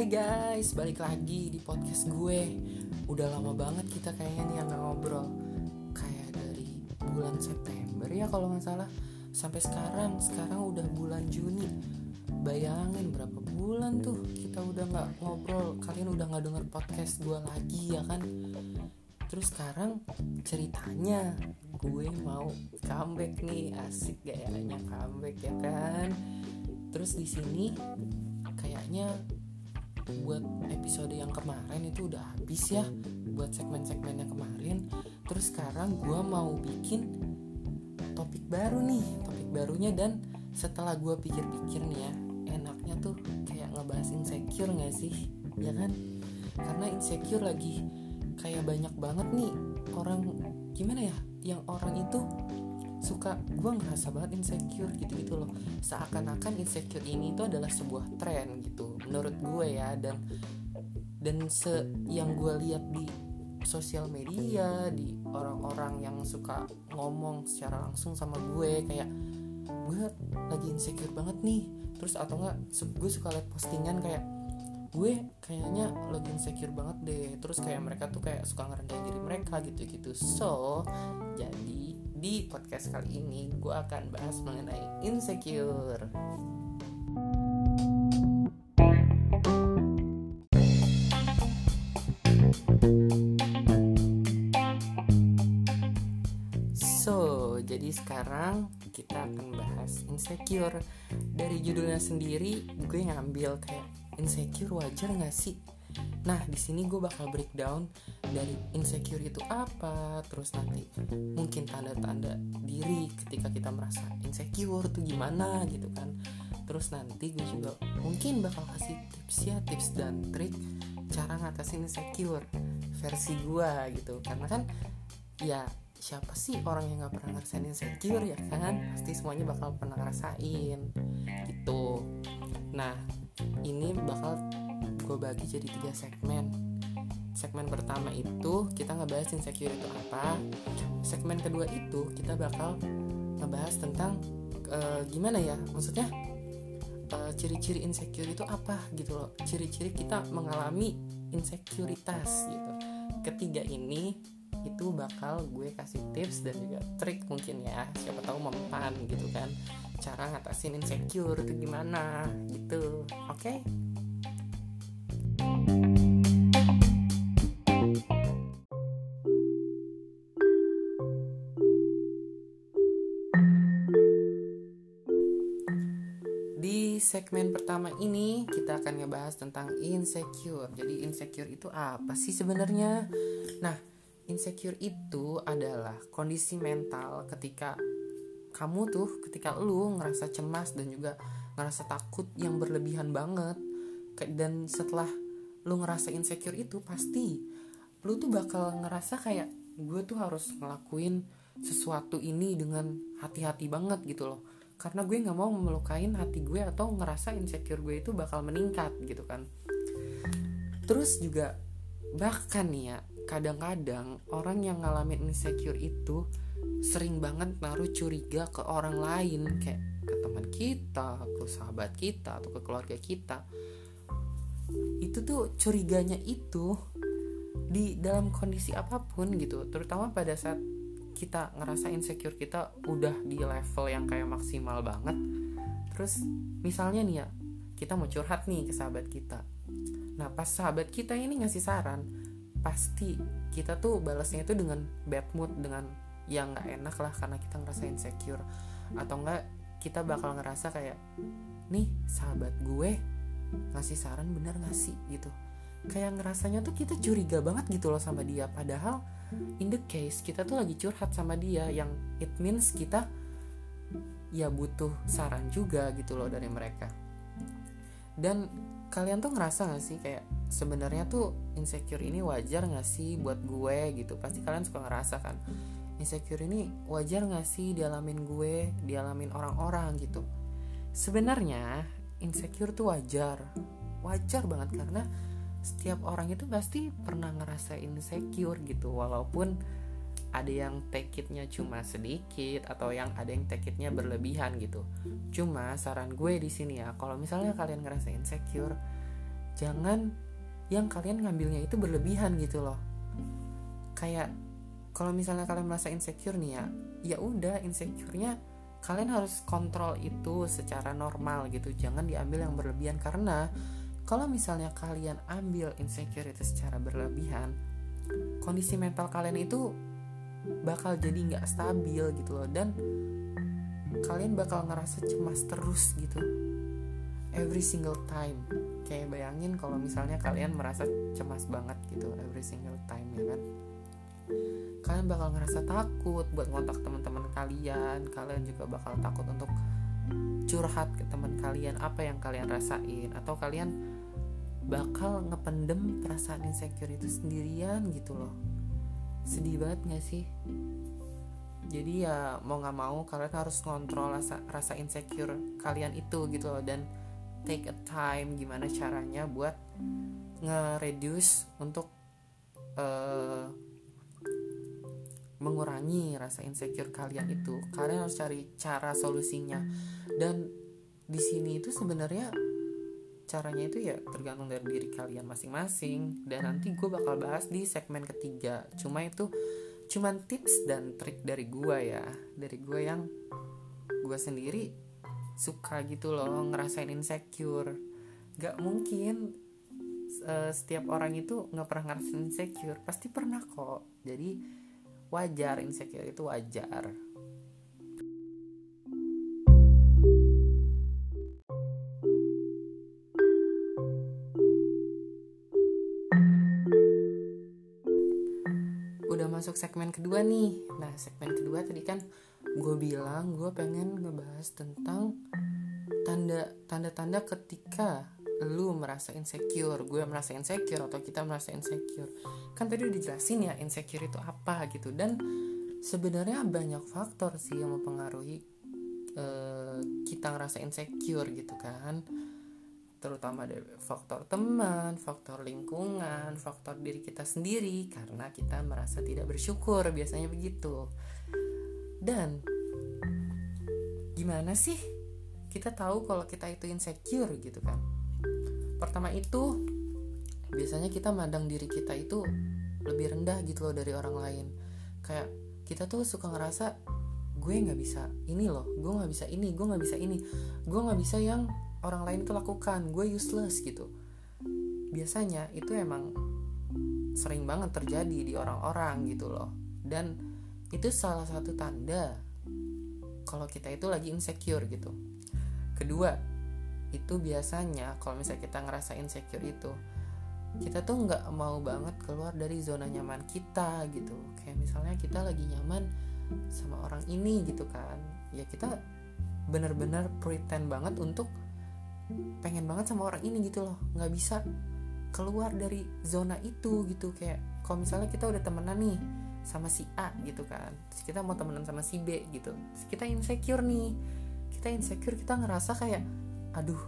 Hai guys, balik lagi di podcast gue. Udah lama banget kita kayaknya nih yang ngobrol. Kayak dari bulan September ya kalau nggak salah. Sampai sekarang, sekarang udah bulan Juni. Bayangin berapa bulan tuh kita udah nggak ngobrol. Kalian udah nggak denger podcast gue lagi ya kan? Terus sekarang ceritanya gue mau comeback nih. Asik gayanya comeback ya kan? Terus di sini kayaknya buat episode yang kemarin itu udah habis ya buat segmen-segmen yang kemarin. Terus sekarang gue mau bikin topik baru nih topik barunya. Dan setelah gue pikir-pikir nih ya enaknya tuh kayak ngebahas insecure gak sih? Ya kan? Karena insecure lagi kayak banyak banget nih orang gimana ya yang orang itu suka gue ngerasa banget insecure gitu-gitu loh. Seakan-akan insecure ini itu adalah sebuah tren gitu menurut gue ya. Dan dan se yang gue lihat di sosial media di orang-orang yang suka ngomong secara langsung sama gue kayak gue lagi insecure banget nih. Terus atau enggak gue suka liat postingan kayak gue kayaknya lagi insecure banget deh. Terus kayak mereka tuh kayak suka ngerendahin diri mereka gitu-gitu so jadi di podcast kali ini gue akan bahas mengenai insecure. So, jadi sekarang kita akan bahas insecure. Dari judulnya sendiri, gue ngambil kayak insecure wajar gak sih? Nah, di sini gue bakal breakdown dari insecure itu apa, terus nanti mungkin tanda-tanda diri ketika kita merasa insecure tuh gimana gitu kan. Terus nanti gue juga mungkin bakal kasih tips ya, tips dan trik cara ngatasin insecure versi gue gitu. Karena kan ya siapa sih orang yang nggak pernah ngerasain insecure ya kan? Pasti semuanya bakal pernah ngerasain gitu. Nah, ini bakal gue bagi jadi tiga segmen segmen pertama itu kita ngebahas insecure itu apa. Segmen kedua itu kita bakal ngebahas tentang uh, gimana ya maksudnya uh, ciri-ciri insecure itu apa gitu loh. Ciri-ciri kita mengalami insekuritas gitu. Ketiga ini itu bakal gue kasih tips dan juga trik mungkin ya. Siapa tahu mempan gitu kan. Cara ngatasin insecure itu gimana gitu. Oke? okay? Segmen pertama ini kita akan ngebahas tentang insecure. Jadi insecure itu apa sih sebenarnya? Nah, insecure itu adalah kondisi mental ketika kamu tuh ketika lu ngerasa cemas dan juga ngerasa takut yang berlebihan banget dan setelah lu ngerasa insecure itu pasti lu tuh bakal ngerasa kayak gue tuh harus ngelakuin sesuatu ini dengan hati-hati banget gitu loh karena gue nggak mau melukain hati gue atau ngerasa insecure gue itu bakal meningkat gitu kan terus juga bahkan nih ya kadang-kadang orang yang ngalamin insecure itu sering banget naruh curiga ke orang lain kayak ke teman kita, ke sahabat kita atau ke keluarga kita. Itu tuh curiganya itu di dalam kondisi apa pun gitu, terutama pada saat kita ngerasa insecure kita udah di level yang kayak maksimal banget. Terus misalnya nih ya kita mau curhat nih ke sahabat kita. Nah pas sahabat kita ini ngasih saran pasti kita tuh balasnya itu dengan bad mood dengan yang nggak enak lah karena kita ngerasa insecure. Atau enggak kita bakal ngerasa kayak nih sahabat gue ngasih saran bener gak sih? gitu. Kayak ngerasanya tuh kita curiga banget gitu loh sama dia. Padahal in the case kita tuh lagi curhat sama dia yang it means kita ya butuh saran juga gitu loh dari mereka. Dan kalian tuh ngerasa gak sih kayak sebenarnya tuh insecure ini wajar gak sih buat gue gitu? Pasti kalian suka ngerasa kan insecure ini wajar gak sih dialamin gue dialamin orang-orang gitu? Sebenarnya insecure tuh wajar wajar banget karena setiap orang itu pasti pernah ngerasa insecure gitu. Walaupun ada yang take it-nya cuma sedikit atau yang ada yang take it-nya berlebihan gitu. Cuma saran gue di sini ya, kalau misalnya kalian ngerasa insecure, jangan yang kalian ngambilnya itu berlebihan gitu loh. Kayak kalau misalnya kalian merasa insecure nih ya ya udah insecure-nya kalian harus kontrol itu secara normal gitu. Jangan diambil yang berlebihan karena kalau misalnya kalian ambil insecure itu secara berlebihan kondisi mental kalian itu bakal jadi nggak stabil gitu loh. Dan kalian bakal ngerasa cemas terus gitu. Every single time. Kayak bayangin kalau misalnya kalian merasa cemas banget gitu every single time ya kan? Kalian bakal ngerasa takut buat ngontak teman-teman kalian. Kalian juga bakal takut untuk curhat ke teman kalian apa yang kalian rasain. Atau kalian bakal ngependem perasaan insecure itu sendirian gitu loh. Sedih banget gak sih? Jadi ya mau nggak mau kalian harus ngontrol rasa rasa insecure kalian itu gitu loh. Dan take a time gimana caranya buat nge-reduce untuk uh, mengurangi rasa insecure kalian itu. Kalian harus cari cara solusinya. Dan di sini itu sebenarnya caranya itu ya tergantung dari diri kalian masing-masing. Dan nanti gue bakal bahas di segmen ketiga. Cuma itu cuman tips dan trik dari gue ya. Dari gue yang gue sendiri suka gitu loh ngerasain insecure. Gak mungkin uh, setiap orang itu nggak pernah ngerasain insecure. Pasti pernah kok. Jadi wajar insecure itu wajar masuk segmen kedua nih. Nah segmen kedua tadi kan gue bilang gue pengen ngebahas tentang tanda tanda tanda ketika lu merasa insecure. Gue merasa insecure atau kita merasa insecure. Kan tadi udah dijelasin ya insecure itu apa gitu. Dan sebenarnya banyak faktor sih yang mempengaruhi uh, kita ngerasa insecure gitu kan terutama dari faktor teman, faktor lingkungan, faktor diri kita sendiri karena kita merasa tidak bersyukur biasanya begitu. Dan gimana sih kita tahu kalau kita itu insecure gitu kan? pertama itu biasanya kita mandang diri kita itu lebih rendah gitu loh dari orang lain kayak kita tuh suka ngerasa gue nggak bisa ini loh gue nggak bisa ini gue nggak bisa ini gue nggak bisa yang orang lain itu lakukan gue useless gitu. Biasanya itu emang sering banget terjadi di orang-orang gitu loh. Dan itu salah satu tanda kalau kita itu lagi insecure gitu. Kedua itu biasanya kalau misalnya kita ngerasa insecure itu kita tuh nggak mau banget keluar dari zona nyaman kita gitu. Kayak misalnya kita lagi nyaman sama orang ini gitu kan. Ya kita bener-bener pretend banget untuk pengen banget sama orang ini gitu loh. Nggak bisa keluar dari zona itu gitu. Kayak kalau misalnya kita udah temenan nih sama si A gitu kan terus kita mau temenan sama si B gitu terus kita insecure nih. Kita insecure kita ngerasa kayak aduh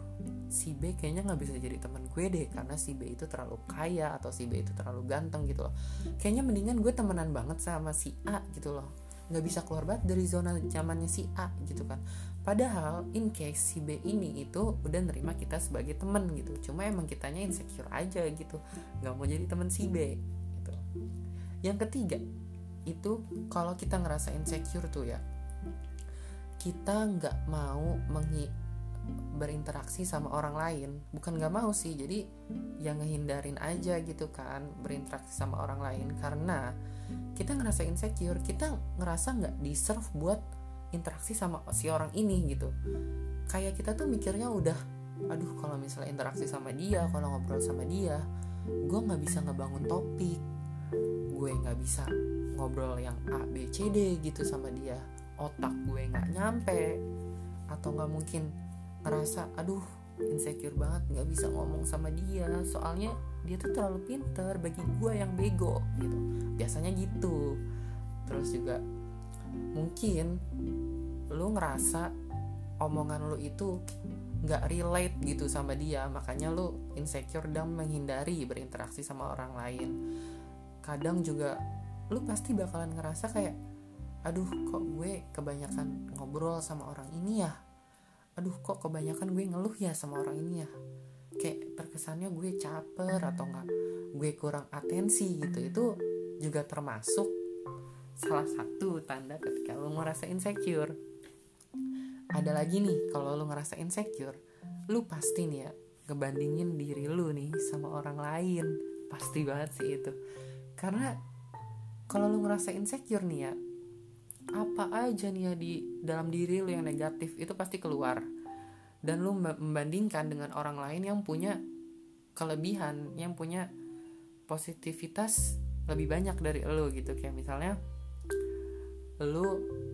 si B kayaknya nggak bisa jadi teman gue deh karena si B itu terlalu kaya atau si B itu terlalu ganteng gitu loh. Kayaknya mendingan gue temenan banget sama si A gitu loh. Nggak bisa keluar banget dari zona nyamannya si A gitu kan padahal in case si B ini itu udah nerima kita sebagai temen gitu. Cuma emang kitanya insecure aja gitu. Nggak mau jadi temen si B gitu. Yang ketiga itu kalau kita ngerasa insecure tuh ya kita nggak mau menghi berinteraksi sama orang lain. Bukan nggak mau sih jadi yang ngehindarin aja gitu kan berinteraksi sama orang lain. Karena kita ngerasa insecure kita ngerasa nggak deserve buat interaksi sama si orang ini gitu. Kayak kita tuh mikirnya udah aduh kalau misalnya interaksi sama dia kalau ngobrol sama dia gue nggak bisa ngebangun topik. Gue nggak bisa ngobrol yang A B C D gitu sama dia. Otak gue nggak nyampe. Atau nggak mungkin ngerasa aduh insecure banget nggak bisa ngomong sama dia. Soalnya dia tuh terlalu pinter bagi gue yang bego gitu. Biasanya gitu. Terus juga mungkin lu ngerasa omongan lu itu nggak relate gitu sama dia makanya lu insecure dan menghindari berinteraksi sama orang lain. Kadang juga lu pasti bakalan ngerasa kayak aduh kok gue kebanyakan ngobrol sama orang ini ya? Aduh kok kebanyakan gue ngeluh ya sama orang ini ya? Kayak terkesannya gue caper atau enggak gue kurang atensi gitu itu juga termasuk salah satu tanda ketika lo ngerasa insecure ada lagi nih kalau lo ngerasa insecure lu pasti nih ya ngebandingin diri lu nih sama orang lain. Pasti banget sih itu. Karena kalau lu ngerasa insecure nih ya apa aja nih ya di dalam diri lu yang negatif itu pasti keluar. Dan lu membandingkan dengan orang lain yang punya kelebihan yang punya positivitas lebih banyak dari lu gitu. Kayak misalnya lu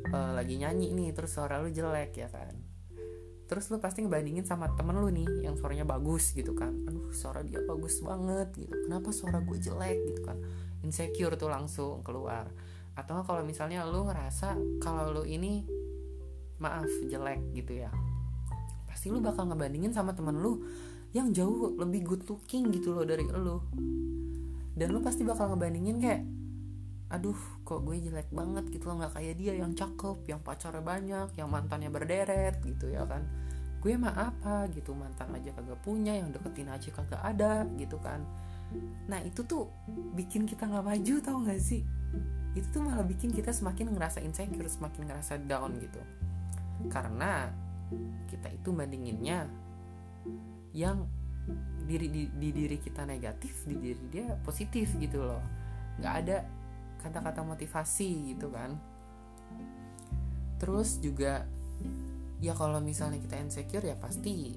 uh, lagi nyanyi nih terus suara lu jelek ya kan? Terus lu pasti ngebandingin sama temen lu nih yang suaranya bagus gitu kan. Aduh suara dia bagus banget gitu. Kenapa suara gue jelek gitu kan? Insecure tuh langsung keluar. Atau kalau misalnya lu ngerasa kalau lu ini maaf jelek gitu ya. Pasti lu bakal ngebandingin sama temen lu yang jauh lebih good looking gitu loh dari lu. Dan lu pasti bakal ngebandingin kayak aduh kok gue jelek banget gitu loh nggak kayak dia yang cakep yang pacarnya banyak yang mantannya berderet gitu ya kan. Gue mah apa gitu mantan aja kagak punya yang deketin aja kagak ada gitu kan. Nah itu tuh bikin kita nggak maju tau gak sih? Itu tuh malah bikin kita semakin ngerasa insecure semakin ngerasa down gitu. Karena kita itu bandinginnya yang diri di, di diri kita negatif di diri dia positif gitu loh. Nggak ada kata-kata motivasi gitu kan. Terus juga ya kalau misalnya kita insecure ya pasti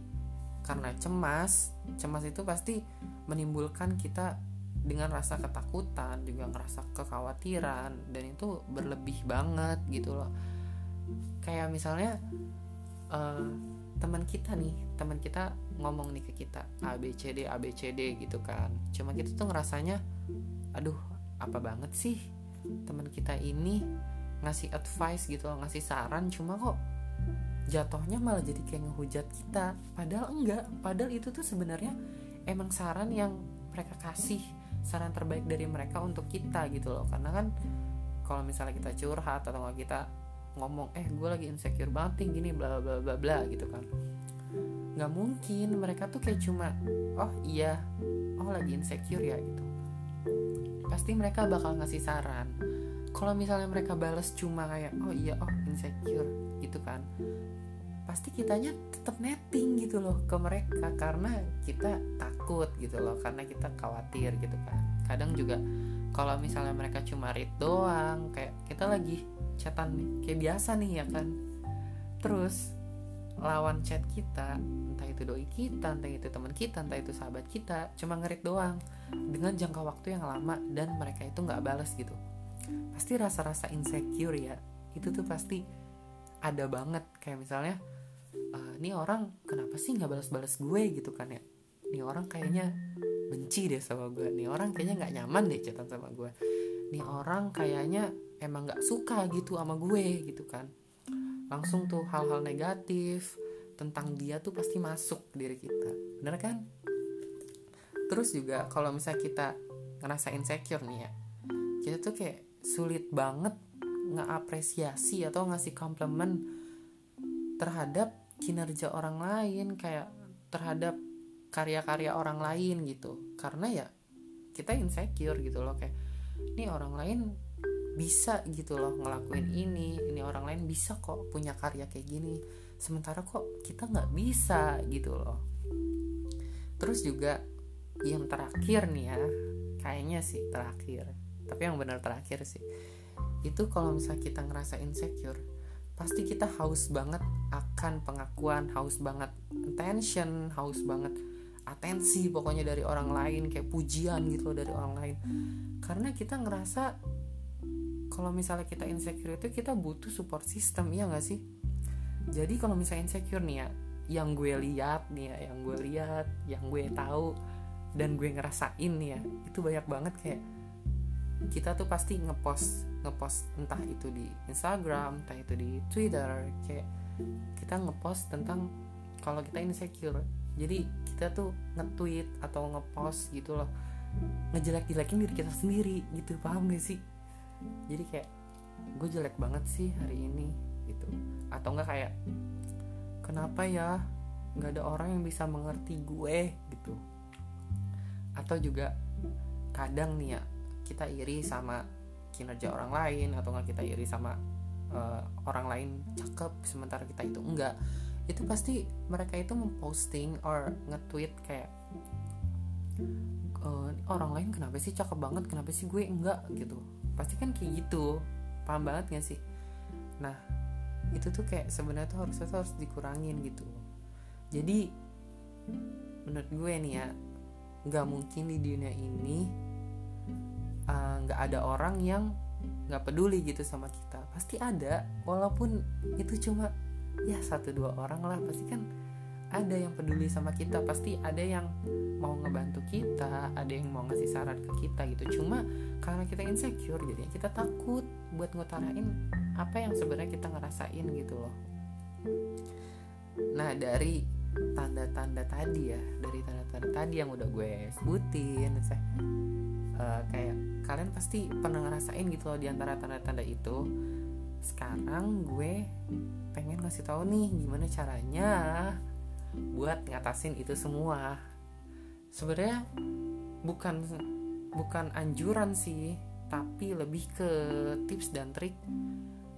karena cemas cemas itu pasti menimbulkan kita dengan rasa ketakutan juga ngerasa kekhawatiran dan itu berlebih banget gitu loh. Kayak misalnya uh, teman kita nih teman kita ngomong nih ke kita A B C D gitu kan. Cuma kita tuh ngerasanya aduh apa banget sih teman kita ini ngasih advice gitu ngasih saran cuma kok jatuhnya malah jadi kayak ngehujat kita. Padahal enggak padahal itu tuh sebenarnya emang saran yang mereka kasih saran terbaik dari mereka untuk kita gitu loh. Karena kan kalau misalnya kita curhat atau nggak kita ngomong eh gue lagi insecure banget nih bla bla bla bla gitu kan. Nggak mungkin mereka tuh kayak cuma oh iya. Oh lagi insecure ya gitu pasti mereka bakal ngasih saran. Kalau misalnya mereka bales cuma kayak oh iya oh insecure gitu kan pasti kitanya tetap netting gitu loh ke mereka karena kita takut gitu loh karena kita khawatir gitu kan. Kadang juga kalau misalnya mereka cuma read doang kayak kita lagi chatan kayak biasa nih ya kan. Terus lawan chat kita entah itu doi kita entah itu teman kita entah itu sahabat kita cuma ngerit doang dengan jangka waktu yang lama dan mereka itu nggak balas gitu. Pasti rasa-rasa insecure ya itu tuh pasti ada banget. Kayak misalnya uh, ini orang kenapa sih nggak balas-balas gue? gitu kan ya. Ini orang kayaknya benci deh sama gue. Nih orang kayaknya nggak nyaman deh chatan sama gue. Nih orang kayaknya emang nggak suka gitu sama gue gitu kan langsung tuh hal-hal negatif tentang dia tuh pasti masuk diri kita. Bener kan? Terus juga kalau misalnya kita ngerasa insecure nih ya kita tuh kayak sulit banget ngeapresiasi atau ngasih komplimen terhadap kinerja orang lain kayak terhadap karya-karya orang lain gitu. Karena ya kita insecure gitu loh kayak ini orang lain bisa gitu loh ngelakuin ini ini orang lain bisa kok punya karya kayak gini. Sementara kok kita nggak bisa gitu loh. Terus juga yang terakhir nih ya kayaknya sih terakhir tapi yang benar terakhir sih. Itu kalau misalnya kita ngerasa insecure pasti kita haus banget akan pengakuan haus banget attention haus banget atensi pokoknya dari orang lain kayak pujian gitu loh dari orang lain. Karena kita ngerasa kalau misalnya kita insecure itu kita butuh support system iya gak sih? Jadi kalau misalnya insecure nih ya yang gue lihat nih ya yang gue lihat yang gue tahu dan gue ngerasain nih ya itu banyak banget kayak kita tuh pasti ngepost ngepost entah itu di Instagram entah itu di Twitter kayak kita ngepost tentang kalau kita insecure. Jadi kita tuh nge-tweet atau ngepost gitu loh ngejelek-jelekin diri kita sendiri gitu paham gak sih jadi kayak gue jelek banget sih hari ini gitu. Atau enggak kayak kenapa ya? Nggak ada orang yang bisa mengerti gue gitu. Atau juga kadang nih ya kita iri sama kinerja orang lain atau nggak kita iri sama uh, orang lain cakep sementara kita itu enggak itu pasti mereka itu memposting or nge-tweet kayak uh, orang lain kenapa sih cakep banget? Kenapa sih gue enggak gitu pasti kan kayak gitu. Paham banget gak sih? Nah itu tuh kayak sebenarnya tuh harusnya tuh harus dikurangin gitu. Jadi menurut gue nih ya nggak mungkin di dunia ini eh, nggak uh, ada orang yang nggak peduli gitu sama kita. Pasti ada walaupun itu cuma ya satu dua orang lah pasti kan ada yang peduli sama kita pasti ada yang mau ngebantu kita ada yang mau ngasih saran ke kita gitu. Cuma karena kita insecure jadi kita takut buat ngutarain apa yang sebenarnya kita ngerasain gitu loh. Nah dari tanda-tanda tadi ya dari tanda-tanda tadi yang udah gue sebutin saya uh, kayak kalian pasti pernah ngerasain gitu loh di antara tanda-tanda itu. Sekarang gue pengen ngasih tahu nih gimana caranya buat ngatasin itu semua. Sebenarnya bukan bukan anjuran sih tapi lebih ke tips dan trik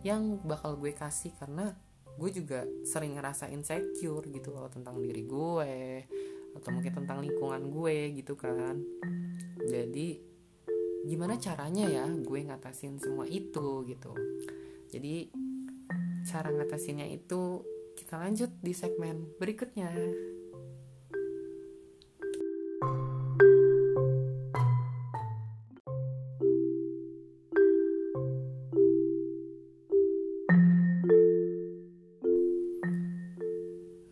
yang bakal gue kasih karena gue juga sering ngerasa insecure gitu loh tentang diri gue atau mungkin tentang lingkungan gue gitu kan. Jadi gimana caranya ya gue ngatasin semua itu gitu? Jadi cara ngatasinnya itu kita lanjut di segmen berikutnya.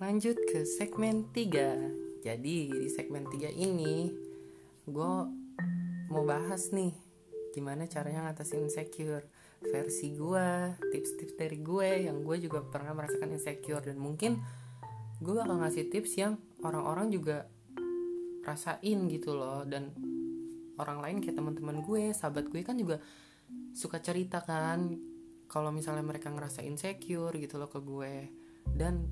Lanjut ke segmen 3. Jadi di segmen 3 ini gue mau bahas nih gimana caranya ngatasin insecure versi gue tips-tips dari gue yang gue juga pernah merasakan insecure. Dan mungkin gue bakal ngasih tips yang orang-orang juga rasain gitu loh. Dan orang lain kayak teman-teman gue sahabat gue kan juga suka cerita kan kalau misalnya mereka ngerasa insecure gitu loh ke gue. Dan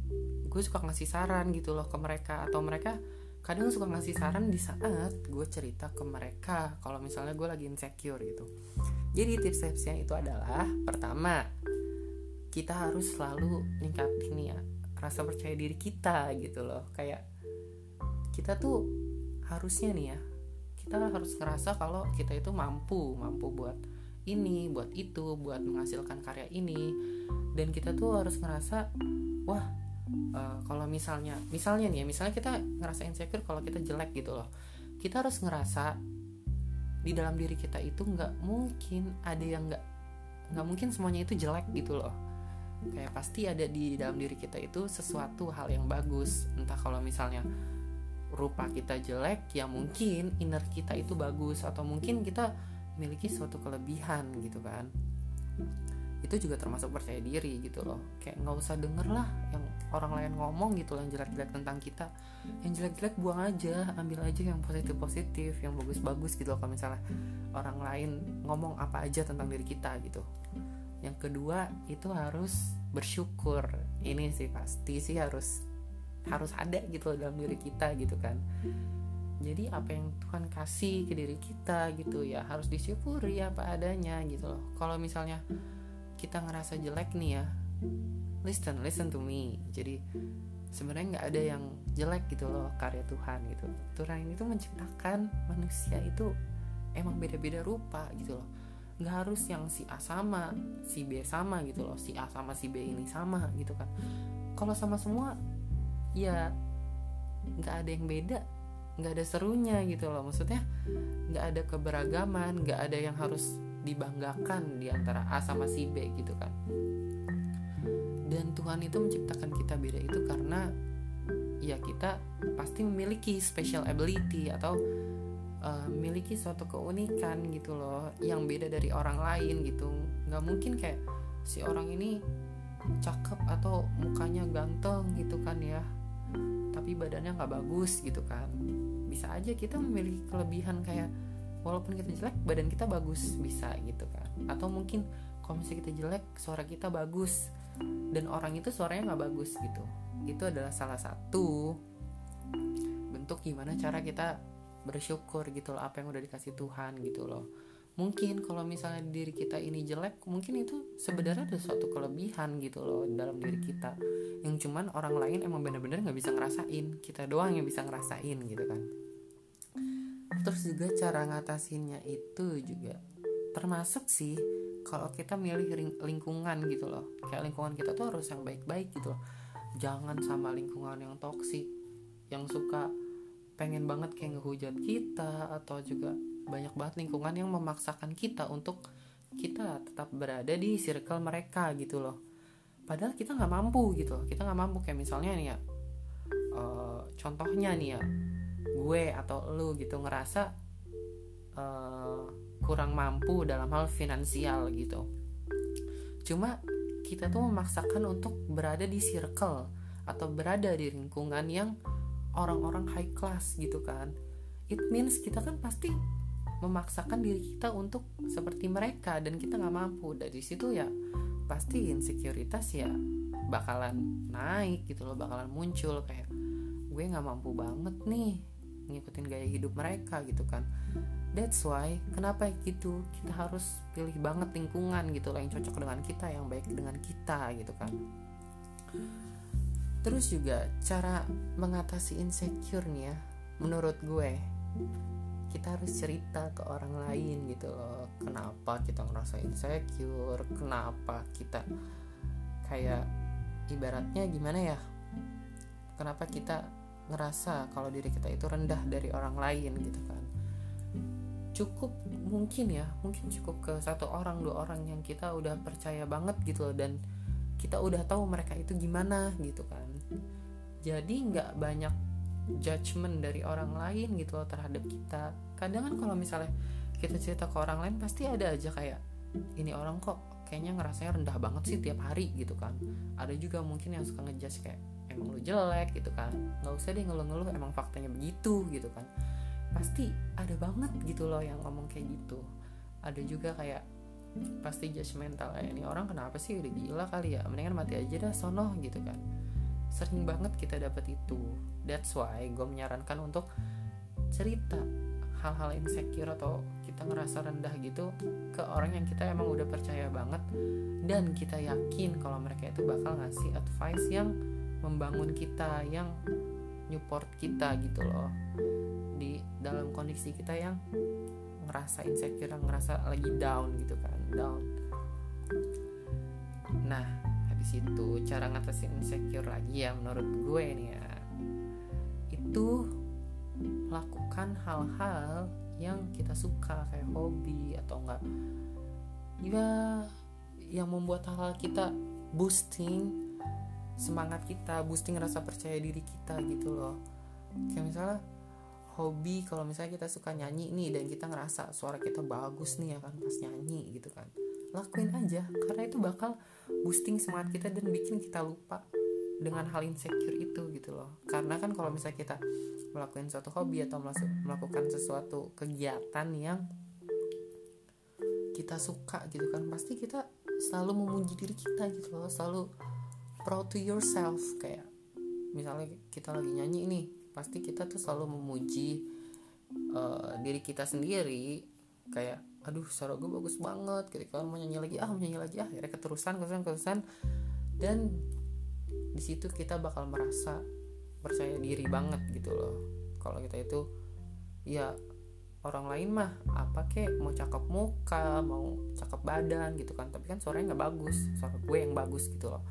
gue suka ngasih saran gitu loh ke mereka atau mereka kadang suka ngasih saran di saat gue cerita ke mereka kalau misalnya gue lagi insecure gitu jadi tips-tipsnya itu adalah pertama kita harus selalu ningkatin ya rasa percaya diri kita gitu loh. Kayak kita tuh harusnya nih ya kita harus ngerasa kalau kita itu mampu mampu buat ini buat itu buat menghasilkan karya ini. Dan kita tuh harus ngerasa wah uh, kalau misalnya misalnya nih ya misalnya kita ngerasa insecure kalau kita jelek gitu loh. Kita harus ngerasa di dalam diri kita itu nggak mungkin ada yang nggak nggak mungkin semuanya itu jelek gitu loh. Kayak pasti ada di dalam diri kita itu sesuatu hal yang bagus. Entah kalau misalnya rupa kita jelek ya mungkin inner kita itu bagus. Atau mungkin kita memiliki suatu kelebihan gitu kan. Itu juga termasuk percaya diri gitu loh. Kayak nggak usah denger lah yang orang lain ngomong gitu yang jelek-jelek tentang kita yang jelek-jelek buang aja ambil aja yang positif-positif yang bagus-bagus gitu kalau misalnya orang lain ngomong apa aja tentang diri kita gitu. Yang kedua itu harus bersyukur. Ini sih pasti sih harus harus ada gitu dalam diri kita gitu kan. Jadi apa yang Tuhan kasih ke diri kita gitu ya harus disyukuri apa adanya gitu loh. Kalau misalnya kita ngerasa jelek nih ya listen listen to me. Jadi sebenarnya nggak ada yang jelek gitu loh karya Tuhan gitu. Tuhan itu menciptakan manusia itu emang beda-beda rupa gitu loh. Nggak harus yang si A sama si B sama gitu loh si A sama si B ini sama gitu kan. Kalau sama semua ya nggak ada yang beda nggak ada serunya gitu loh. Maksudnya nggak ada keberagaman nggak ada yang harus dibanggakan di antara A sama si B gitu kan dan Tuhan itu menciptakan kita beda itu karena ya kita pasti memiliki special ability atau uh, suatu keunikan gitu loh yang beda dari orang lain gitu. Nggak mungkin kayak si orang ini cakep atau mukanya ganteng gitu kan ya tapi badannya nggak bagus gitu kan. Bisa aja kita memiliki kelebihan kayak walaupun kita jelek badan kita bagus bisa gitu kan. Atau mungkin kalau misalnya kita jelek suara kita bagus dan orang itu suaranya nggak bagus gitu. Itu adalah salah satu bentuk gimana cara kita bersyukur gitu loh apa yang udah dikasih Tuhan gitu loh. Mungkin kalau misalnya diri kita ini jelek mungkin itu sebenarnya ada suatu kelebihan gitu loh dalam diri kita. Yang cuman orang lain emang bener-bener nggak bisa ngerasain. Kita doang yang bisa ngerasain gitu kan. Terus juga cara ngatasinnya itu juga termasuk sih kalau kita milih lingkungan gitu loh. Kayak lingkungan kita tuh harus yang baik-baik gitu loh. Jangan sama lingkungan yang toksik yang suka pengen banget kayak ngehujat kita atau juga banyak banget lingkungan yang memaksakan kita untuk kita tetap berada di circle mereka gitu loh. Padahal kita nggak mampu gitu loh. Kita nggak mampu. Kayak misalnya nih ya uh, contohnya nih ya gue atau lu gitu ngerasa uh, kurang mampu dalam hal finansial gitu. Cuma kita tuh memaksakan untuk berada di circle atau berada di lingkungan yang orang-orang high class gitu kan. It means kita kan pasti memaksakan diri kita untuk seperti mereka dan kita nggak mampu. Dari situ ya pasti insekuritas ya bakalan naik gitu loh bakalan muncul kayak gue nggak mampu banget nih ngikutin gaya hidup mereka gitu kan that's why kenapa gitu kita harus pilih banget lingkungan gitu loh yang cocok dengan kita yang baik dengan kita gitu kan. Terus juga cara mengatasi insecure nih ya menurut gue kita harus cerita ke orang lain gitu loh kenapa kita ngerasa insecure kenapa kita kayak ibaratnya gimana ya kenapa kita ngerasa kalau diri kita itu rendah dari orang lain gitu kan cukup mungkin ya mungkin cukup ke satu orang dua orang yang kita udah percaya banget gitu loh dan kita udah tahu mereka itu gimana gitu kan. Jadi nggak banyak judgement dari orang lain gitu loh terhadap kita. Kadang kan kalau misalnya kita cerita ke orang lain pasti ada aja kayak ini orang kok kayaknya ngerasanya rendah banget sih tiap hari gitu kan. Ada juga mungkin yang suka ngejudge kayak emang lu jelek gitu kan. Nggak usah deh ngeluh-ngeluh emang faktanya begitu gitu kan pasti ada banget gitu loh yang ngomong kayak gitu. Ada juga kayak pasti judgmental kayak ini orang kenapa sih udah gila kali ya? Mendingan mati aja dah sono gitu kan. Sering banget kita dapat itu. That's why gue menyarankan untuk cerita hal-hal insecure atau kita ngerasa rendah gitu ke orang yang kita emang udah percaya banget dan kita yakin kalau mereka itu bakal ngasih advice yang membangun kita yang support kita gitu loh dalam kondisi kita yang ngerasa insecure ngerasa lagi down gitu kan down. Nah habis itu cara ngatasin insecure lagi ya menurut gue nih ya. Itu lakukan hal-hal yang kita suka kayak hobi atau enggak. Ya yang membuat hal-hal kita boosting semangat kita boosting rasa percaya diri kita gitu loh. Kayak misalnya hobi kalau misalnya kita suka nyanyi nih dan kita ngerasa suara kita bagus nih ya kan pas nyanyi gitu kan. Lakuin aja karena itu bakal boosting semangat kita dan bikin kita lupa dengan hal insecure itu gitu loh. Karena kan kalau misalnya kita melakukan suatu hobi atau melakukan sesuatu kegiatan yang kita suka gitu kan pasti kita selalu memuji diri kita gitu loh. Selalu proud to yourself kayak misalnya kita lagi nyanyi nih pasti kita tuh selalu memuji uh, diri kita sendiri. Kayak aduh suara gue bagus banget ketika mau nyanyi lagi ah mau nyanyi lagi ah akhirnya keterusan keterusan keterusan. Dan di situ kita bakal merasa percaya diri banget gitu loh. Kalau kita itu ya orang lain mah apa kek mau cakep muka mau cakep badan gitu kan. Tapi kan suaranya nggak bagus suara gue yang bagus gitu loh.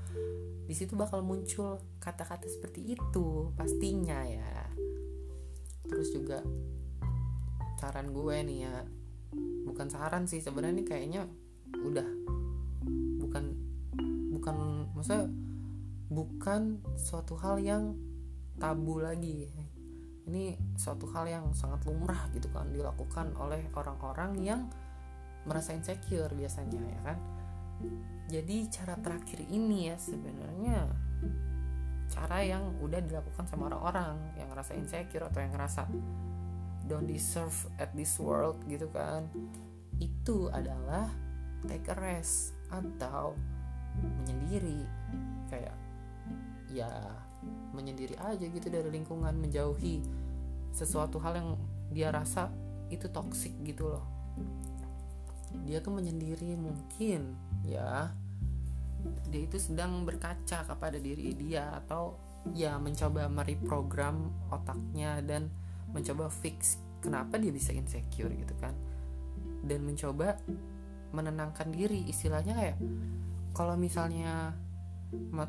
Di situ bakal muncul kata-kata seperti itu pastinya ya juga saran gue nih ya. Bukan saran sih sebenarnya kayaknya udah bukan bukan maksudnya bukan suatu hal yang tabu lagi. Ini suatu hal yang sangat lumrah gitu kan dilakukan oleh orang-orang yang merasa insecure biasanya ya kan? Jadi cara terakhir ini ya sebenarnya cara yang udah dilakukan sama orang-orang yang ngerasa insecure atau yang ngerasa don't deserve at this world gitu kan. Itu adalah take a rest atau menyendiri. Kayak ya menyendiri aja gitu dari lingkungan menjauhi sesuatu hal yang dia rasa itu toxic gitu loh. Dia tuh menyendiri mungkin ya dia itu sedang berkaca kepada diri dia atau ya mencoba mereprogram otaknya dan mencoba fix kenapa dia bisa insecure gitu kan. Dan mencoba menenangkan diri istilahnya kayak kalau misalnya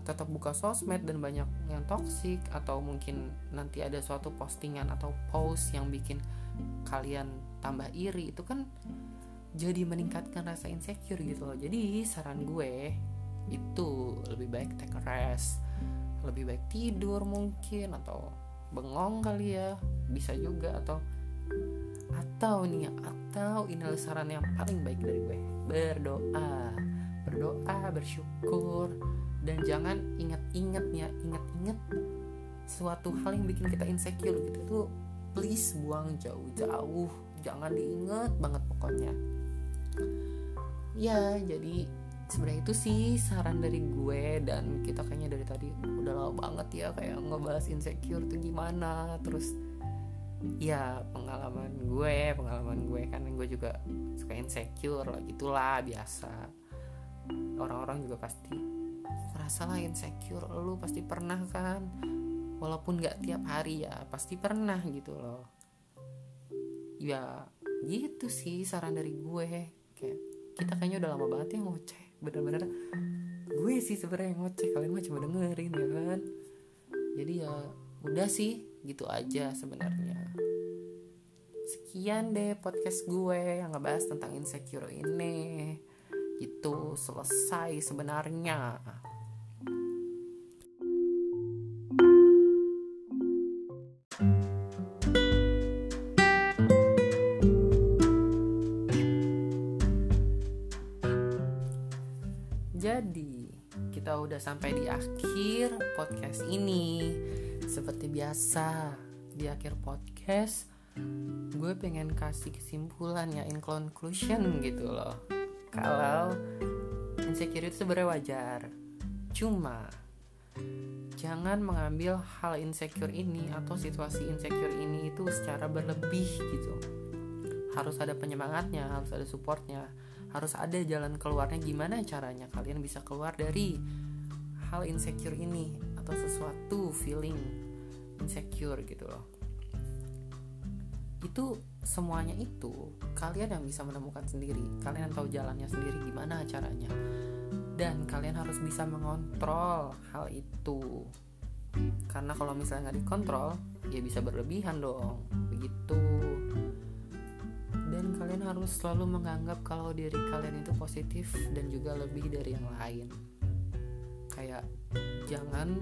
tetap buka sosmed dan banyak yang toxic atau mungkin nanti ada suatu postingan atau post yang bikin kalian tambah iri itu kan jadi meningkatkan rasa insecure gitu loh. Jadi saran gue itu lebih baik take a rest lebih baik tidur mungkin atau bengong kali ya bisa juga atau atau nih atau ini saran yang paling baik dari gue berdoa berdoa bersyukur dan jangan ingat-ingat ya ingat-ingat suatu hal yang bikin kita insecure gitu tuh please buang jauh-jauh jangan diingat banget pokoknya. Ya jadi sebenarnya itu sih saran dari gue dan kita kayaknya dari tadi udah lama banget ya kayak ngebahas insecure tuh gimana. Terus ya pengalaman gue pengalaman gue kan gue juga suka insecure lah gitulah biasa. Orang-orang juga pasti merasa lah insecure lu pasti pernah kan? Walaupun nggak tiap hari ya pasti pernah gitu loh. Ya gitu sih saran dari gue. Kayak kita kayaknya udah lama banget ya ngoceh bener-bener gue sih sebenarnya ngoceh kalian mah cuma dengerin ya kan? Jadi ya udah sih gitu aja sebenarnya. Sekian deh podcast gue yang ngebahas tentang insecure ini. Itu selesai sebenarnya Jadi, kita udah sampai di akhir podcast ini. Seperti biasa, di akhir podcast gue pengen kasih kesimpulan ya in conclusion gitu loh. Kalau insecure itu sebenarnya wajar. Cuma jangan mengambil hal insecure ini atau situasi insecure ini itu secara berlebih gitu. Harus ada penyemangatnya, harus ada supportnya harus ada jalan keluarnya. Gimana caranya kalian bisa keluar dari hal insecure ini atau sesuatu feeling insecure gitu loh? Itu semuanya itu kalian yang bisa menemukan sendiri. Kalian yang tahu jalannya sendiri gimana caranya. Dan kalian harus bisa mengontrol hal itu. Karena kalau misalnya nggak dikontrol ya bisa berlebihan dong. Begitu kalian harus selalu menganggap kalau diri kalian itu positif dan juga lebih dari yang lain. Kayak jangan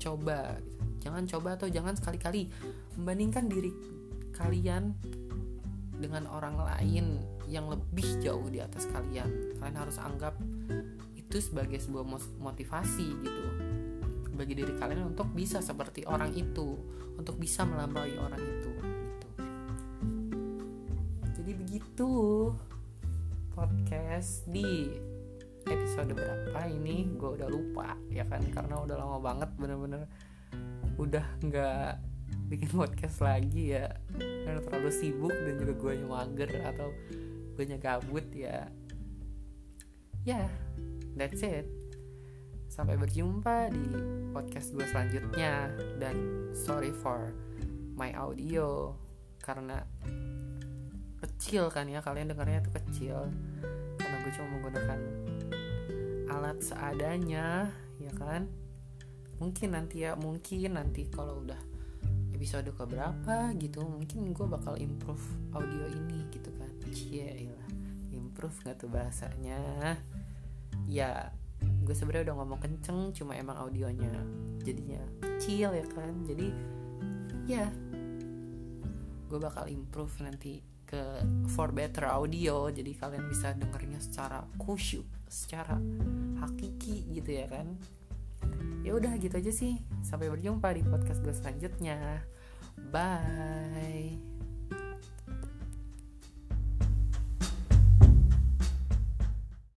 coba gitu. jangan coba atau jangan sekali-kali membandingkan diri kalian dengan orang lain yang lebih jauh di atas kalian. Kalian harus anggap itu sebagai sebuah motivasi gitu. Bagi diri kalian untuk bisa seperti orang itu untuk bisa melampaui orang itu itu podcast di episode berapa ini? Gue udah lupa ya kan? Karena udah lama banget bener-bener udah nggak bikin podcast lagi ya. Karena terlalu sibuk dan juga gue mager atau gue gabut ya. Ya yeah, that's it. Sampai berjumpa di podcast gue selanjutnya. Dan sorry for my audio karena kecil kan ya kalian dengarnya itu kecil. Karena gue cuma menggunakan alat seadanya ya kan? Mungkin nanti ya mungkin nanti kalau udah episode ke berapa gitu mungkin gue bakal improve audio ini gitu kan. Cie lah improve nggak tuh bahasanya? Ya gue sebenarnya udah ngomong kenceng cuma emang audionya jadinya kecil ya kan? Jadi ya gue bakal improve nanti ke for better audio. Jadi kalian bisa dengernya secara khusyuk secara hakiki gitu ya kan. Ya udah gitu aja sih. Sampai berjumpa di podcast gue selanjutnya. Bye